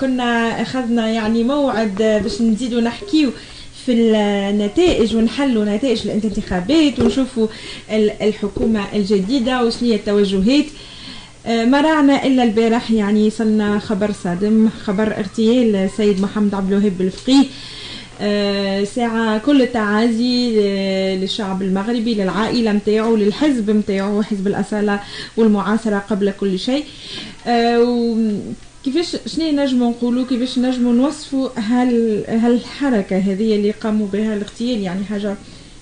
كنا أخذنا يعني موعد باش نزيدوا نحكيو في النتائج ونحلوا نتائج الانتخابات ونشوفوا الحكومة الجديدة وشنية التوجهات. ما رانا إلا البارح يعني صلنا خبر صادم خبر اغتيال السيد محمد عبد الوهاب الفقيه ساعة كل التعازي للشعب المغربي للعائلة متاعه للحزب متاعه حزب الأصالة والمعاصرة قبل كل شيء. كيفاش شنو نجموا نقولوا كيفاش نجموا نوصفوا هال هالحركة هذه اللي قاموا بها الاغتيال؟ يعني حاجة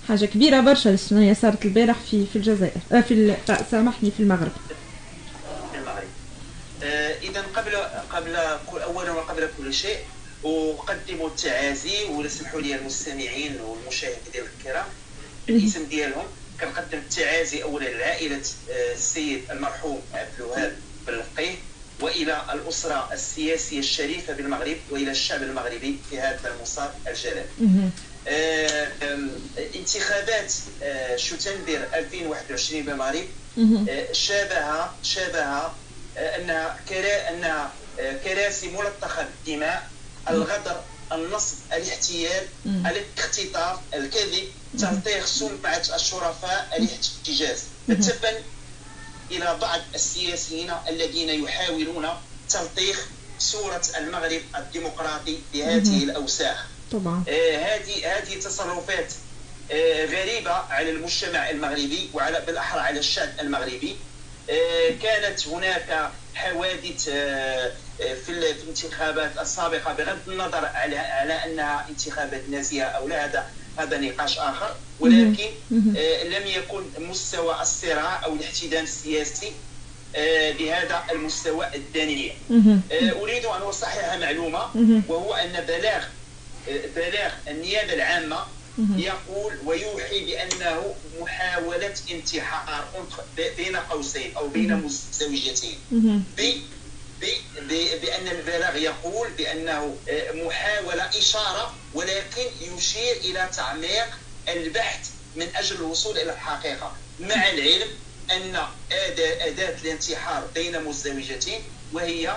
حاجة كبيرة برشا. شنو صارت البارح في في الجزائر آه في سامحني في المغرب. في المغرب آه إذا قبل قبل اولا وقبل كل شيء اقدم التعازي ولسمحوا لي المستمعين والمشاهدين الكرام بالاسم ديالهم. كنقدم التعازي اولا لعائلة آه، السيد المرحوم عبد الوهاب بلقيه وإلى الأسرة السياسية الشريفة بالمغرب وإلى الشعب المغربي في هذا المصاب الجلال. آه انتخابات آه شتنبر 2021 بالمغرب. آه شابه شابه آه أنها كرا أنها آه، كراسي ملطخة بالدماء الغدر النصب الاحتيال الاختطاف الكذب تلطيخ سمعة الشرفاء الاحتجاز. التفن إلى بعض السياسيين الذين يحاولون تلطيخ صورة المغرب الديمقراطي بهذه الأوساخ. طبعا. آه هذه هذه تصرفات آه غريبة على المجتمع المغربي وعلى بالأحرى على الشعب المغربي. آه كانت هناك حوادث آه، آه، في الانتخابات السابقة بغض النظر على على أنها انتخابات نازية أو لا هذا هذا نقاش آخر ولكن آه، لم يكن مستوى الصراع أو الاحتدام السياسي بهذا المستوى الدنيء أريد أن أصحح معلومة وهو أن بلاغ بلاغ النيابة العامة يقول ويوحي بأنه محاولة انتحار بين قوسين أو بين مزدوجتين بأن البلاغ يقول بأنه آه، محاولة إشارة ولكن يشير إلى تعميق البحث من أجل الوصول إلى الحقيقة مع العلم أن أداة الانتحار بين مزدوجتين وهي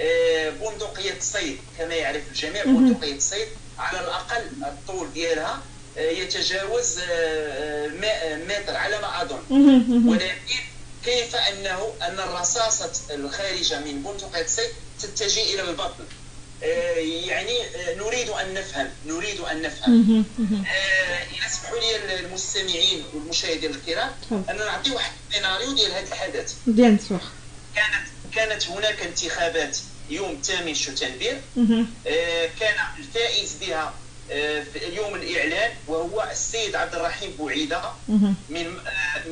آه، بندقية الصيد كما يعرف الجميع بندقية الصيد على الأقل الطول ديالها آه، يتجاوز متر على ما أظن. ولكن كيف أنه أن الرصاصة الخارجة من بندقيه السيف تتجه إلى البطن؟ آه، يعني آه، نريد أن نفهم نريد أن نفهم. آه، اذا سمحوا لي المستمعين والمشاهدين الكرام أن نعطي واحد السيناريو ديال هذا الحدث. بيان سور. كانت كانت هناك انتخابات يوم 8 شتنبر كان الفائز بها اليوم الإعلان وهو السيد عبد الرحيم بوعيدة من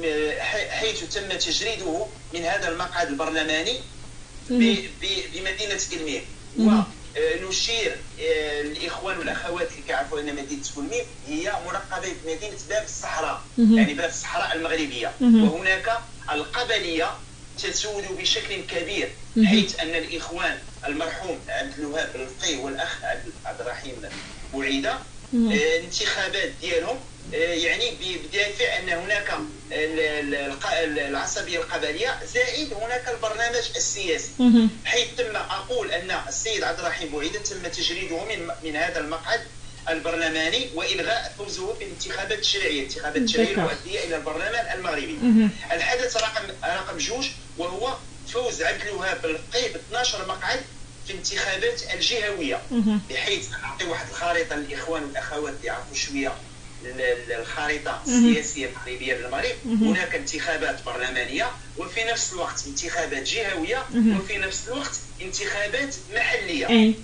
آه، حيث تم تجريده من هذا المقعد البرلماني بمدينة كلمير. ونشير آه، الإخوان والأخوات اللي كيعرفوا أن مدينة كلمير هي ملقبه بمدينه باب الصحراء. يعني باب الصحراء المغربية. وهناك القبلية تسود بشكل كبير. حيث أن الإخوان المرحوم عبد الوهاب الفقيه والأخ عبد الرحيم بوعيدة آه، الانتخابات ديالهم آه، يعني بدافع أن هناك العصبية القبلية زائد هناك البرنامج السياسي. حيث تم أقول أن السيد عبد الرحيم بوعيدة تم تجريده من من هذا المقعد البرلماني وإلغاء فوزه في الانتخابات التشريعيه، الانتخابات التشريعيه المؤدية إلى البرلمان المغربي. الحدث رقم رقم جوج وهو فوز عبد الوهاب ب 12 مقعد في الانتخابات الجهوية. بحيث نعطي واحد الخريطة للإخوان والأخوات اللي يعرفوا شوية الخريطة السياسية المغربيه للمغرب. هناك انتخابات برلمانية وفي نفس الوقت انتخابات جهوية وفي نفس الوقت انتخابات محلية.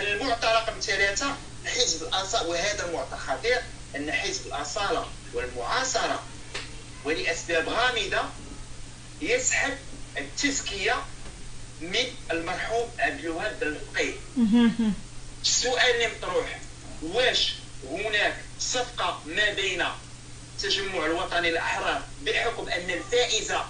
المعطى رقم ثلاثة حزب الاصاله وهذا خطير أن حزب الاصاله والمعاصرة ولاسباب غامضه يسحب التزكية من المرحوم عبد الوهاب الفقيه السؤال اللي مطروح واش هناك صفقة ما بين التجمع الوطني الأحرار بحكم أن الفائزة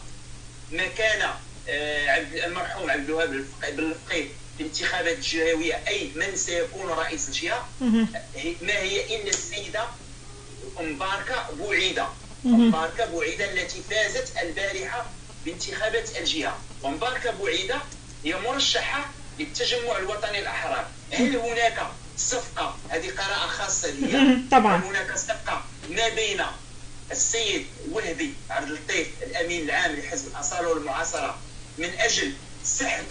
مكان آه، المرحوم عبد الوهاب الفقيه في الانتخابات الجهوية أي من سيكون رئيس الجهة. ما هي؟ الا السيدة مباركة بوعيدة. مباركة بوعيدة التي فازت البارحة بانتخابات الجهة. ومباركة بوعيدة هي مرشحة للتجمع الوطني الأحرار. هل هناك صفقة؟ هذه قراءة خاصة لي. طبعا. هل هناك صفقة ما بين السيد وهبي عبد اللطيف الأمين العام لحزب الأصالة والمعاصرة من أجل سحب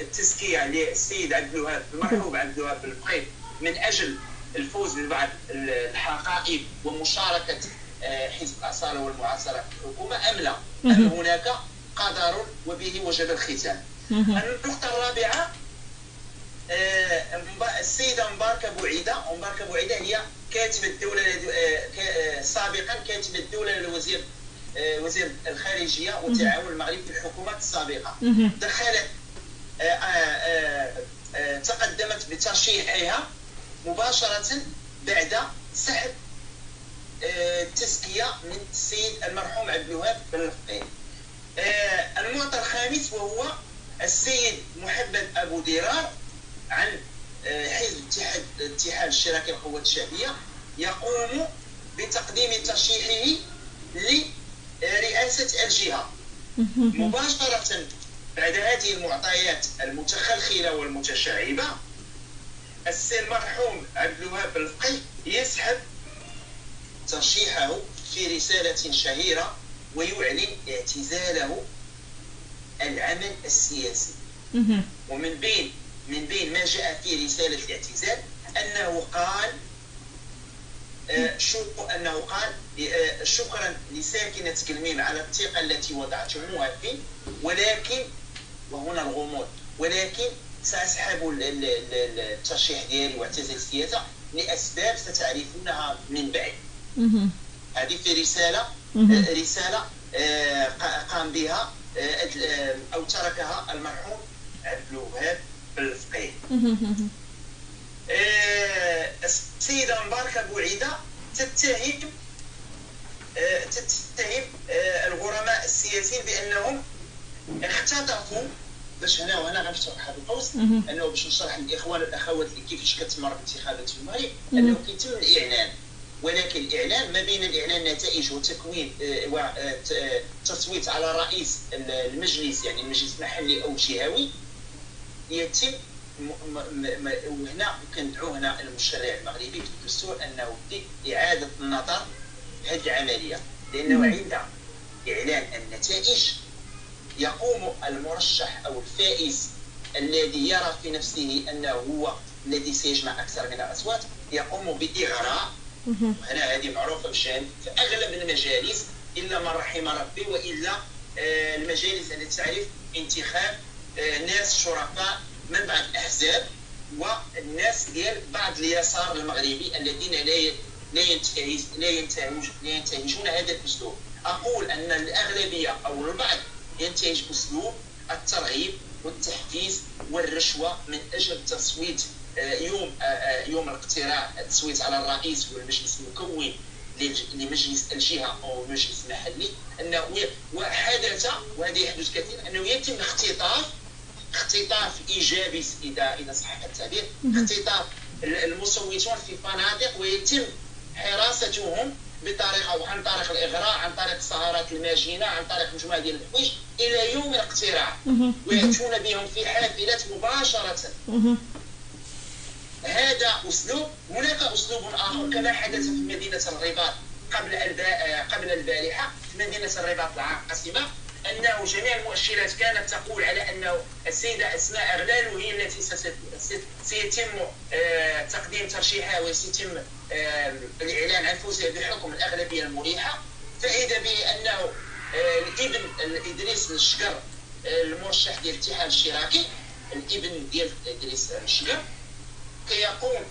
التزكية للسيد عبد الوهاب المرحوم عبد الوهاب البقيت من أجل الفوز ببعض الحقائب ومشاركة آه، حزب الأصالة والمعاصرة في الحكومة أم لا؟ أم هناك قدر وبه وجب الختام. النقطة الرابعة آه، السيدة مباركة بوعيدة مباركة بوعيدة هي كاتبة الدولة آه، سابقا كاتبة الدولة للوزير وزير الخارجية والتعاون المغربي في الحكومات السابقة. دخلت تقدمت بترشيحها مباشرة بعد سحب التزكية من السيد المرحوم عبد الوهاب بن الفقيه آه، المعطى الخامس وهو السيد محمد أبو درار عن آه، حزب اتحاد اتحاد الشراكة القوات الشعبية يقوم بتقديم ترشيحه لرئاسة الجهة. مباشرة بعد هذه المعطيات المتخلخلة والمتشعبة المرحوم عبد الوهاب الفقي يسحب ترشيحه في رسالة شهيرة ويعلن اعتزاله العمل السياسي. ومن بين من بين ما جاء في رسالة الاعتزال أنه قال آه، أنه قال آه، شكرا لساكنة كلميم على الثقة التي وضعتموها فيه ولكن وهنا الغموض ولكن سأسحب الترشيح ديالي واعتزل السياسة لأسباب ستعرفونها من بعد. هذه في رسالة رسالة آه، قام بها آه، أو تركها المرحوم عبد الوهاب الفقيه. آه، السيدة مباركة بوعيدة تتهم تتهم الغرماء السياسيين بأنهم اختطفوا باش هنا وهنا غنفتح هذا القوس أنه باش نشرح للإخوان والاخوات كيفاش كتمر الانتخابات في المغرب أنه كيتم الإعلان. ولكن الإعلان ما بين الإعلان نتائج وتكوين آه، وتصويت آه، على رئيس المجلس يعني المجلس المحلي أو الجهوي يتم وهنا كندعو هنا المشرع المغربي في الدستور أنه إعادة النظر في هذه العملية لأنه عند إعلان النتائج يقوم المرشح أو الفائز الذي يرى في نفسه أنه هو الذي سيجمع أكثر من الأصوات يقوم بإغراء. هنا هذه معروفة بشأن في أغلب المجالس إلا من رحم ربي وإلا آه، المجالس التي تعرف انتخاب آه، ناس شرفاء من بعض الأحزاب والناس ديال بعض اليسار المغربي الذين لا لا لا لا ينتهجون هذا الأسلوب. أقول أن الأغلبية أو البعض ينتهج اسلوب الترغيب والتحفيز والرشوة من أجل التصويت آه، يوم آه، آه، يوم الاقتراع التصويت على الرئيس والمجلس المكون لمجلس الجهة أو المجلس المحلي أنه وحدث وهذا يحدث كثيرا أنه يتم اختطاف اختطاف إيجابي إذا إذا صح التعبير اختطاف المصوتون في فنادق ويتم حراستهم بطريقة عن طريق الإغراء عن طريق السهرات الماجنه عن طريق مجموعة ديال الحوايج إلى يوم الاقتراع. ويأتون بهم في حافلات مباشرة. هذا أسلوب هناك أسلوب آخر كما حدث في مدينة الرباط قبل قبل البارحة في مدينة الرباط العاصمة. أنه جميع المؤشرات كانت تقول على أنه السيدة أسماء أغلال هي التي سيتم آه، تقديم ترشيحها وسيتم آه، الإعلان عن فوزها بحكم الأغلبية المريحة. فإذا بأنه آه، الإبن إدريس الشقر المرشح ديال الاتحاد الاشتراكي الإبن ديال إدريس الشقر كيقوم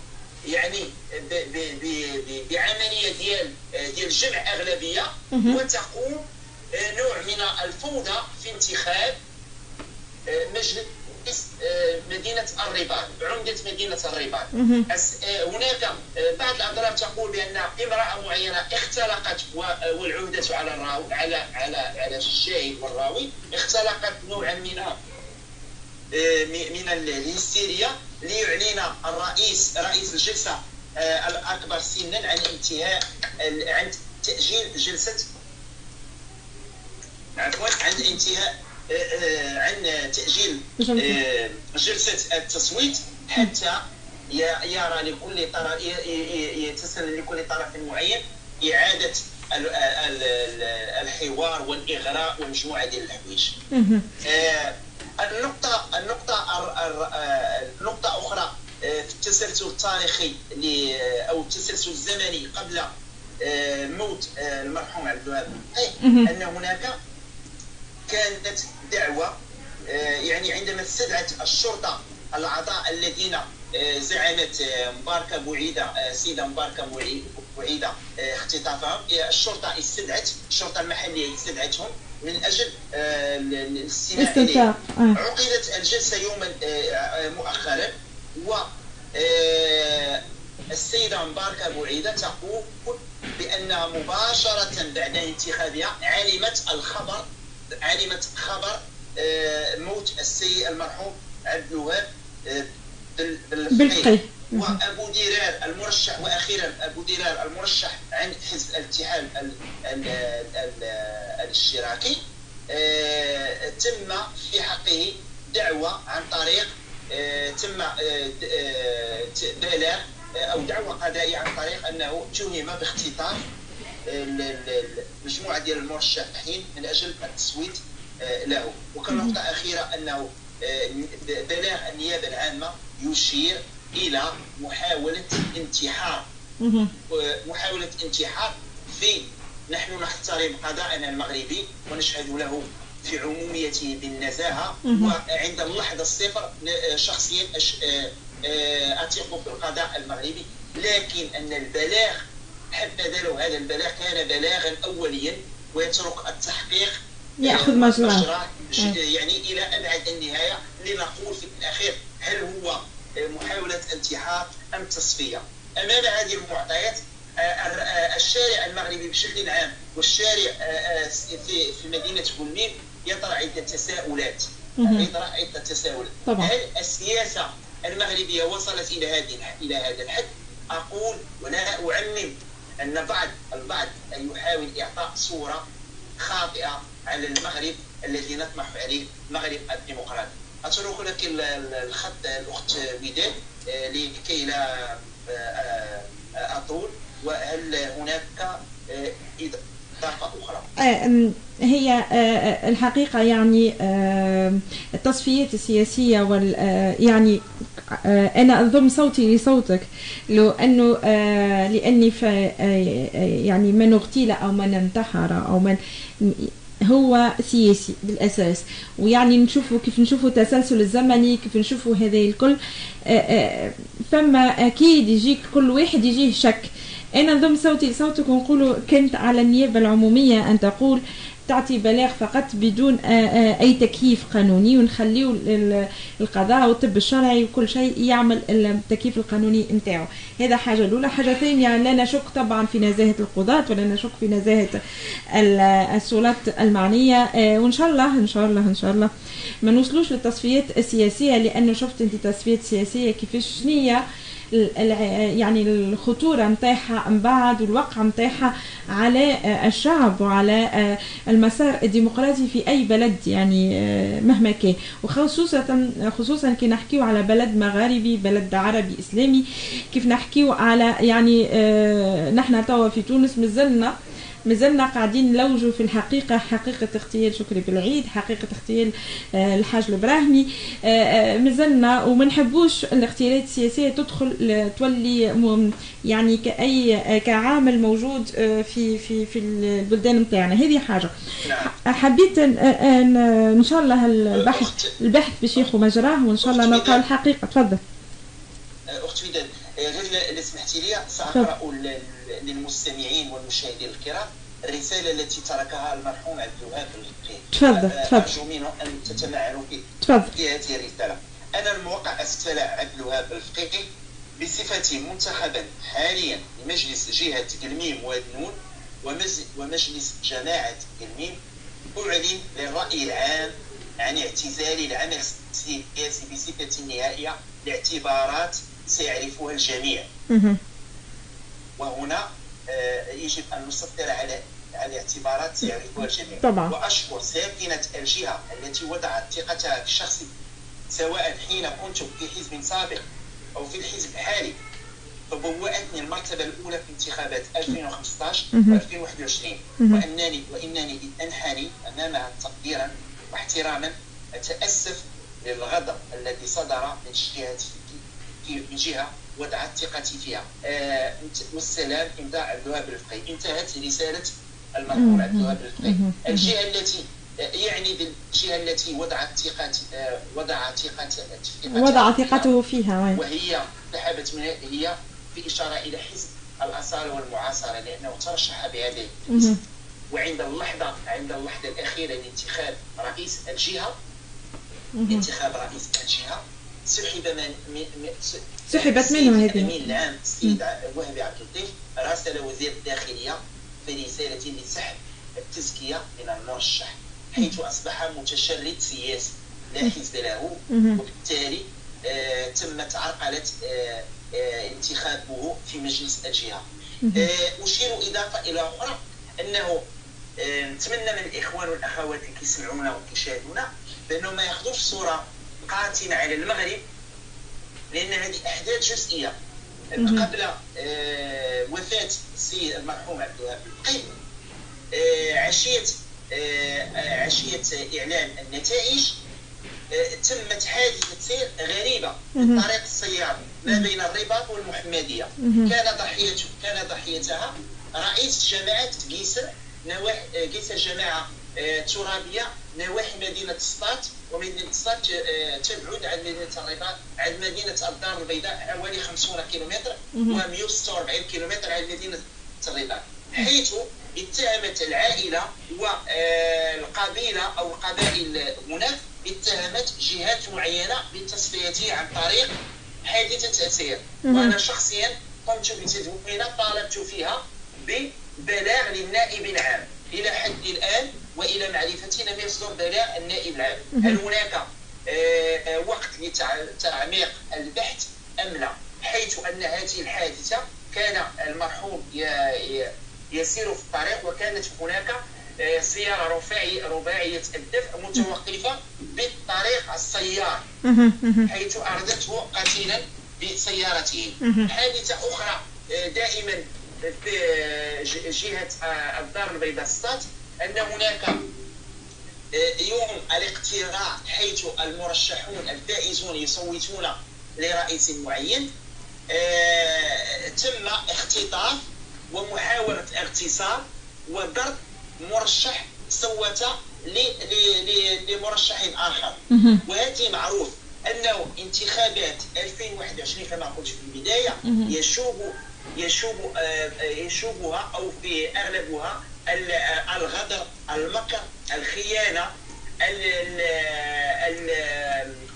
يعني بعملية ديال ديال جمع أغلبية وتقوم نوع من الفوضى في انتخاب آه، مجلس آه، مدينة الرباط عمدة مدينة الرباط. هناك بعض الأضرار تقول بأن امرأة معينة اختلقت والعهدة على الراوي على على على الشاهد والراوي اختلقت نوعا من من الهستيريا ليعلن الرئيس رئيس الجلسة الأكبر سنا عن انتهاء عن تأجيل جلسة عفوا عند انتهاء عن تأجيل جلسة التصويت حتى يرى لكل طرف يتسنى لكل طرف معين إعادة الحوار والإغراء ومجموعه ديال الحوايج النقطة النقطة نقطة أخرى في التسلسل التاريخي أو التسلسل الزمني قبل موت المرحوم عبد الوهاب. أن هناك كانت دعوة يعني عندما استدعت الشرطة الاعضاء الذين زعمت مباركة بوعيدة السيده مباركة بوعيدة اختطافهم الشرطة استدعت الشرطة المحلية استدعتهم من أجل الاستماع اليهم عقدت الجلسة يوما مؤخرا و السيدة مباركة بوعيدة تقول بانها مباشرة بعد انتخابها علمت الخبر علمت خبر موت السيد المرحوم عبد الوهاب بالفقيه. وأبو ديرار المرشح وأخيرا أبو ديرار المرشح عن حزب الاتحاد الاشتراكي. آه، تم في حقه دعوة عن طريق آه، تم آه، بلاغ أو دعوة قضائية عن طريق أنه تهم باختطاف مجموعة ديال المرشحين من أجل التصويت له. وكنقطه أخيرة أنه بلاغ النيابة العامة يشير إلى محاولة انتحار محاولة انتحار في نحن نحترم قضاءنا المغربي ونشهد له في عموميته بالنزاهة. وعند اللحظة الصفر شخصيا أثق في القضاء المغربي. لكن أن البلاغ حبذا لو هذا البلاغ كان بلاغا أوليا ويترك التحقيق يأخذ مجراه يعني إلى أبعد النهاية لنقول في الأخير هل هو محاولة انتحار أم تصفية. أمام هذه المعطيات الشارع المغربي بشكل عام والشارع في في مدينة بولميم يطرح عدة تساؤلات. يطرح عدة تساؤلات. هل السياسة المغربية وصلت إلى هذه إلى هذا الحد؟ أقول ولا أعمم. أن بعض البعض يحاول إعطاء صورة خاطئة على المغرب الذي نطمح عليه المغرب الديمقراطي أترك لك الخط الأخت وداد آه، لكي لا آه، آه، أطول وهل هناك؟ هي الحقيقة يعني التصفيات السياسية وال يعني أنا أضم صوتي لصوتك لو أنه لأني يعني من اغتيل أو من انتحر أو من هو سياسي بالأساس. ويعني نشوفوا كيف نشوفوا التسلسل الزمني كيف نشوفوا هذا الكل. فما أكيد يجيك كل واحد يجيه شك. أنا نضم صوتي لصوتك ونقول كنت على النيابة العمومية أن تقول تعطي بلاغ فقط بدون أي تكييف قانوني ونخليو القضاء والطب الشرعي وكل شيء يعمل التكييف القانوني نتاعو. هذا حاجة الأولى. حاجة ثانية لا نشك طبعا في نزاهة القضاة ولا نشك في نزاهة السلطات المعنية وإن شاء الله إن شاء الله إن شاء الله. ما نوصلوش للتصفيات السياسية لأنه شفت أنت تصفيات سياسية كيفاش شنية يعني الخطورة نتاعها من بعد والوقع نتاعها على الشعب وعلى المسار الديمقراطي في أي بلد يعني مهما كان. وخصوصا خصوصا كي نحكيو على بلد مغاربي بلد عربي إسلامي كيف نحكيو على يعني نحن توا في تونس مازلنا مازلنا قاعدين نلوجوا في الحقيقة حقيقة اغتيال شكري بالعيد حقيقة اغتيال آه، الحاج الإبراهيمي. آه، آه، مازلنا وما نحبوش الاغتيالات السياسية تدخل تولي يعني كأي كعامل موجود في في في البلدان نتاعنا. هذه حاجة. نعم. حبيت أن شاء الله البحث البحث باش ياخذ مجراه وإن شاء الله نلقى الحقيقة. تفضل. اخت وداد غير سمحتي لي سأقرأ للمستمعين والمشاهدين الكرام الرسالة التي تركها المرحوم عبد الوهاب الفقيه تفضل تفضل. أرجو منه أن تتمعنوا في هذه الرسالة. أنا الموقع أستلع عبد الوهاب الفقيه بصفتي منتخبا حاليا لمجلس جهة قلميم ودنون ومجلس جماعة قلميم أعلن للرأي العام عن اعتزال العمل السياسي بصفة نهائية لاعتبارات سيعرفها الجميع. وهنا آه، يجب أن نسطر على على الاعتبارات يعرفها الجميع. طبعا وأشكر ساكنة الجهة التي وضعت ثقتها في شخصي سواء حين كنت في حزب سابق أو في الحزب الحالي. فبوأتني المرتبة الأولى في انتخابات 2015 و 2021 وأنني وإنني أنحني أمامها تقديرا واحتراما أتأسف للغضب الذي صدر من جهة من جهة وضعت ثقتي فيها. آه والسلام إمضاء عبد الوهاب الفقي انتهت رسالة المرحوم عبد الوهاب الفقي الجهة التي يعني بالجهة التي وضعت ثقتي آه وضع ثقته وضع ثقته فيها وهي سحبت من هي في إشارة إلى حزب الأصالة والمعاصرة لأنه ترشح بهذه الاسم وعند اللحظة عند اللحظة الأخيرة لانتخاب رئيس الجهة انتخاب رئيس الجهة سحب من سحبت منه هذه. الأمين العام السيد وهبي عبد اللطيف راسل وزير الداخلية في رسالة لسحب التزكية من المرشح حيث أصبح متشرد سياسي لا حزب له وبالتالي آه تمت عرقلة آه آه انتخابه في مجلس الجهة. آه أشير إضافة إلى أخرى أنه آه نتمنى من الإخوان والأخوات اللي كيسمعونا وكيشاهدونا بأنهم ما ياخذوش صورة قاتمة على المغرب جزئية قبل آه وفاة السيد المرحوم عبد الوهاب القيم آه عشية آه عشية إعلان النتائج تمت حادثة سير غريبة في طريق السيارة ما بين الرباط والمحمدية. كان ضحيته كان ضحيتها رئيس جماعة قيسر نواحي قيسر جماعة ترابية نواحي مدينة سطات ومدينة سطات تبعد عن مدينة الرباط عن مدينة الدار البيضاء حوالي 50 كيلومتر و146 كيلومتر عن مدينة الرباط حيث اتهمت العائلة والقبيلة أو القبائل هناك اتهمت جهات معينة بالتصفيته عن طريق حادثة سير وأنا شخصيا قمت بتدوينها طالبت فيها ببلاغ للنائب العام. إلى حد الآن وإلى معرفتي لم يصدر بلاغ النائب العام. هل هناك وقت لتعميق البحث أم لا؟ حيث أن هذه الحادثة كان المرحوم يسير في الطريق وكانت هناك سيارة رفاعي رباعية الدفع متوقفة بالطريق السيار حيث أردته قتيلا بسيارته. حادثة أخرى دائما في جهة الدار البيضاء ستات أن هناك يوم الاقتراع حيث المرشحون الفائزون يصوتون لرئيس معين تم اختطاف ومحاولة اغتصاب وضرب مرشح صوت لمرشح آخر. وهذه معروف أنه انتخابات 2021 كما قلت في البداية يشوب يشوب يشوبها أو في أغلبها الغدر المكر الخيانة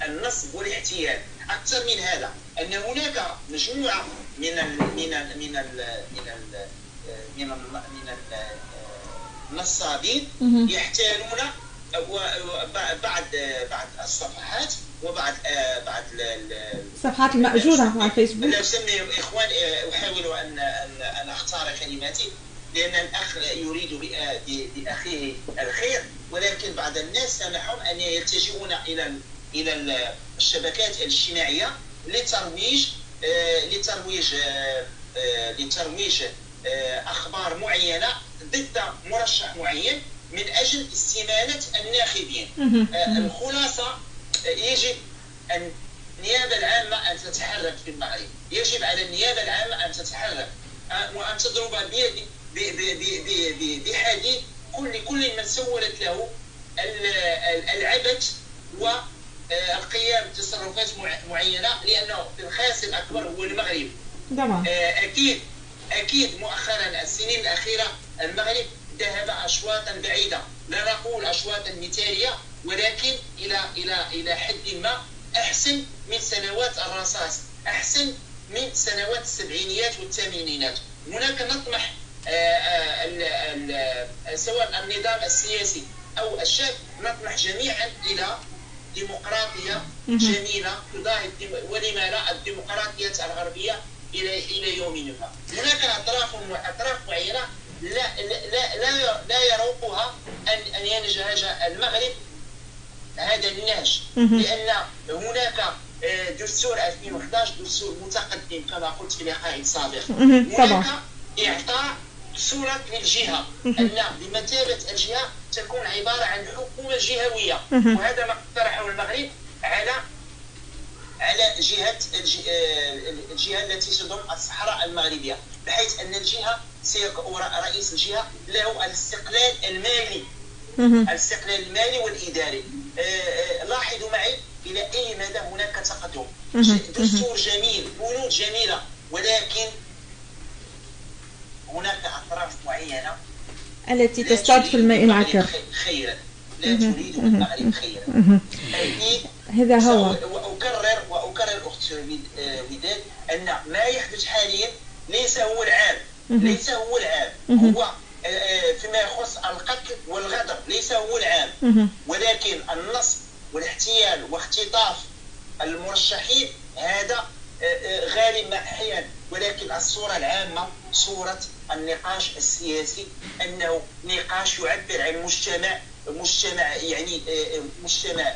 النصب والاحتيال. أكثر من هذا أن هناك مجموعة من ال من ال من ال من ال من ال من ال نصابين يحتالون بعد بعد الصفحات وبعد بعد الصفحات المأجورة على الفيسبوك لا أسمي إخوان أحاول أن أن أختار كلماتي لأن الأخ يريد بأخيه الخير ولكن بعض الناس سمحهم أن يلتجئون إلى إلى الشبكات الاجتماعية لترويج لترويج لترويج أخبار معينة ضد مرشح معين. من أجل استمالة الناخبين. الخلاصة يجب أن النيابة العامة أن تتحرك في المغرب يجب على النيابة العامة أن تتحرك وأن تضرب بحديد كل كل من سولت له العبث والقيام بتصرفات معينة لأنه الخاسر الأكبر هو المغرب. أكيد أكيد مؤخرا السنين الأخيرة المغرب ذهب اشواطا بعيدة. لا نقول اشواطا مثاليه ولكن إلى إلى إلى حد ما أحسن من سنوات الرصاص أحسن من سنوات السبعينيات والثمانينات. هناك نطمح سواء النظام السياسي أو الشعب نطمح جميعا إلى ديمقراطية جميلة تضاهي ولما لا الديمقراطية الغربية إلى إلى يومنا هناك أطراف أطراف معينة لا لا لا لا حقها أن أن ينهج المغرب هذا النهج. لأن هناك آه، دستور 2011 دستور متقدم كما قلت في لقاء سابق. هناك إعطاء صورة للجهة. أن بمثابة الجهة تكون عبارة عن حكومة جهوية. وهذا ما اقترحه المغرب على على جهة آه، الجهة التي تضم الصحراء المغربية. بحيث أن الجهة رئيس الجهة له الاستقلال المالي. الاستقلال المالي والإداري. آه، آه، لاحظوا معي إلى أي مدى هناك تقدم. دستور جميل بنود جميلة. ولكن هناك أطراف معينة التي تصطاد في الماء العكر خيرا. لا تريد المغرب خيرا. هذا هو. واكرر وأكرر اخت آه، وداد أن ما يحدث حاليا ليس هو العام. ليس هو العام. هو آه، آه، فيما يخص القتل والغدر. ليس هو العام. ولكن النصب والاحتيال واختطاف المرشحين هذا غالب أحيانا ولكن الصورة العامة صورة النقاش السياسي أنه نقاش يعبر عن مجتمع مجتمع يعني مجتمع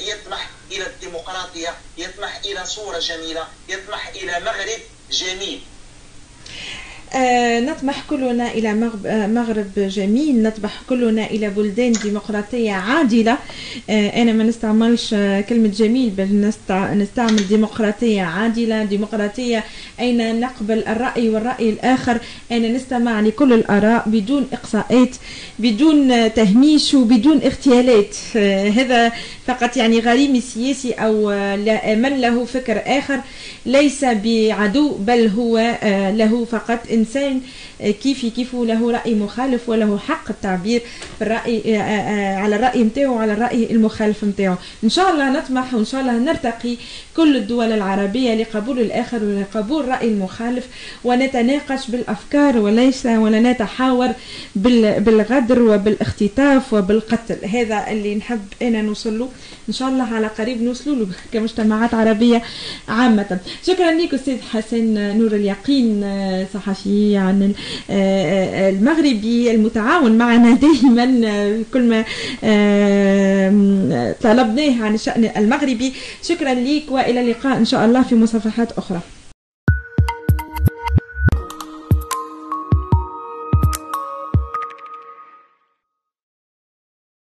يطمح إلى الديمقراطية يطمح إلى صورة جميلة يطمح إلى مغرب جميل. آه نطمح كلنا إلى آه، مغرب جميل نطمح كلنا إلى بلدان ديمقراطية عادلة. آه أنا ما نستعملش آه، كلمة جميل بل نستعمل ديمقراطية عادلة ديمقراطية أين نقبل الرأي والرأي الآخر. أين نستمع لكل الآراء بدون إقصاءات بدون تهميش وبدون اغتيالات. آه هذا فقط يعني غريم السياسي أو من له فكر آخر. ليس بعدو بل هو له فقط إنسان كيف كيف له رأي مخالف وله حق التعبير بالرأي على الرأي نتاعو وعلى الرأي المخالف نتاعو إن شاء الله نطمح وإن شاء الله نرتقي كل الدول العربية لقبول الآخر ولقبول الرأي المخالف ونتناقش بالأفكار وليس ولا نتحاور بالغدر وبالاختطاف وبالقتل. هذا اللي نحب أنا نوصل له. إن شاء الله على قريب نوصلوا له كمجتمعات عربية عامة. شكرا لك أستاذ حسن نور اليقين صحفي. عن المغربي المتعاون معنا دائما كل ما طلبناه عن الشأن المغربي. شكرا لك وإلى اللقاء إن شاء الله في مصافحات أخرى.